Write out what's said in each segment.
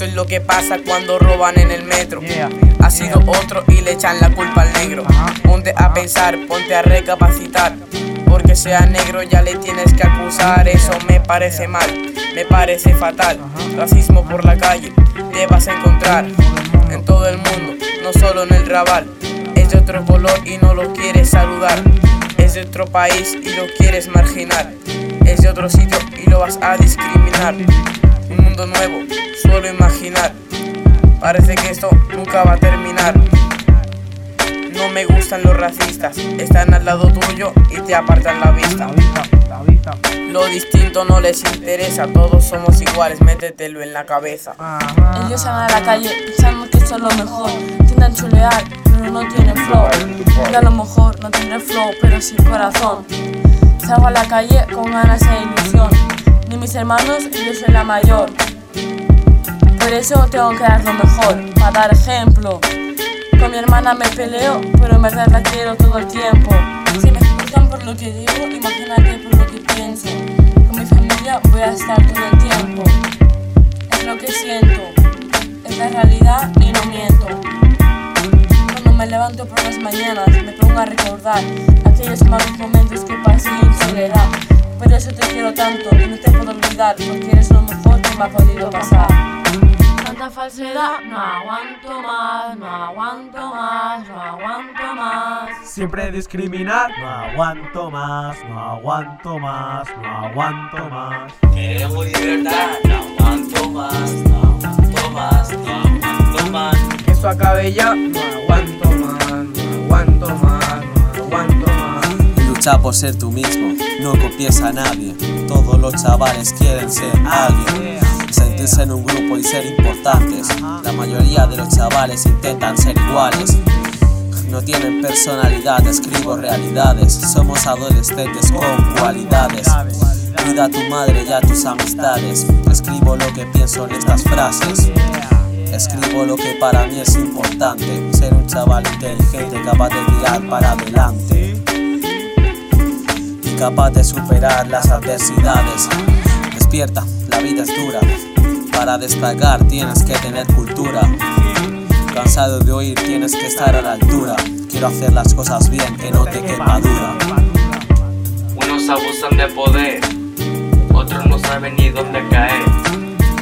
Eso es lo que pasa cuando roban en el metro. Ha sido otro y le echan la culpa al negro. Ponte a pensar, ponte a recapacitar. Porque sea negro ya le tienes que acusar. Eso me parece mal, me parece fatal. Racismo por la calle, te vas a encontrar en todo el mundo, no solo en el rabal. Es de otro color y no lo quieres saludar. Es de otro país y lo quieres marginar. Es de otro sitio y lo vas a discriminar. Un mundo nuevo, solo imaginar. Parece que esto nunca va a terminar. No me gustan los racistas, están al lado tuyo y te apartan la vista. Lo distinto no les interesa, todos somos iguales, métetelo en la cabeza. Ellos salen a la calle pensando que son lo mejor, intentan chulear, pero no tienen flow. Y a lo mejor no tienen flow, pero sí corazón. Salgo a la calle con ganas e ilusión. Ni mis hermanos, yo soy la mayor. Por eso tengo que dar lo mejor, para dar ejemplo. Con mi hermana me peleo, pero en verdad la quiero todo el tiempo. Si me juzgan por lo que digo, imagínate por lo que pienso. Con mi familia voy a estar todo el tiempo. Es lo que siento, es la realidad y no miento. Cuando me levanto por las mañanas, me pongo a recordar aquellos malos momentos que pasé en soledad. Por eso te quiero tanto y no te puedo olvidar, porque eres lo mejor ha podido pasar. Tanta falsedad, no aguanto más, no aguanto más, no aguanto más. Siempre discriminar, no aguanto más, no aguanto más, no aguanto más. Queremos libertad, no aguanto más, no aguanto más, no aguanto más. Que esto acabe ya, no aguanto más, no aguanto más, no aguanto más. Lucha por ser tú mismo, no copies a nadie. Todos los chavales quieren ser alguien. Sentirse en un grupo y ser importantes. La mayoría de los chavales intentan ser iguales. No tienen personalidad, escribo realidades. Somos adolescentes con cualidades. Cuida a tu madre y a tus amistades. Escribo lo que pienso en estas frases. Escribo lo que para mí es importante. Ser un chaval inteligente capaz de tirar para adelante. Y capaz de superar las adversidades. La vida es dura. Para destacar tienes que tener cultura. Cansado de oír, tienes que estar a la altura. Quiero hacer las cosas bien, que no te quepa dura. Unos abusan de poder, otros no saben ni dónde caer.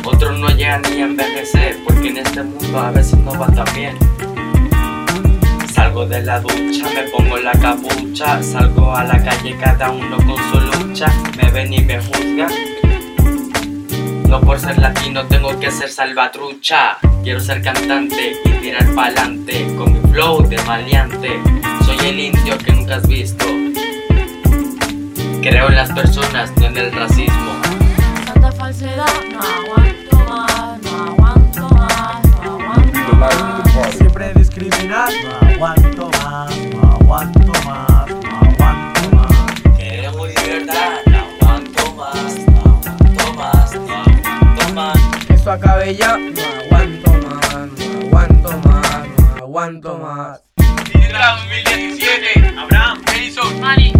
Otros no llegan ni a envejecer, porque en este mundo a veces no va tan bien. Salgo de la ducha, me pongo la capucha, salgo a la calle cada uno con su lucha, me ven y me juzgan. No por ser latino tengo que ser salvatrucha, quiero ser cantante y tirar pa'lante, con mi flow de maleante, soy el indio que nunca has visto. Creo en las personas, no en el racismo. Tanta falsedad, no aguanto y ya no aguanto más, no aguanto más, no aguanto más. 2017, Abraham, Mason, Mari.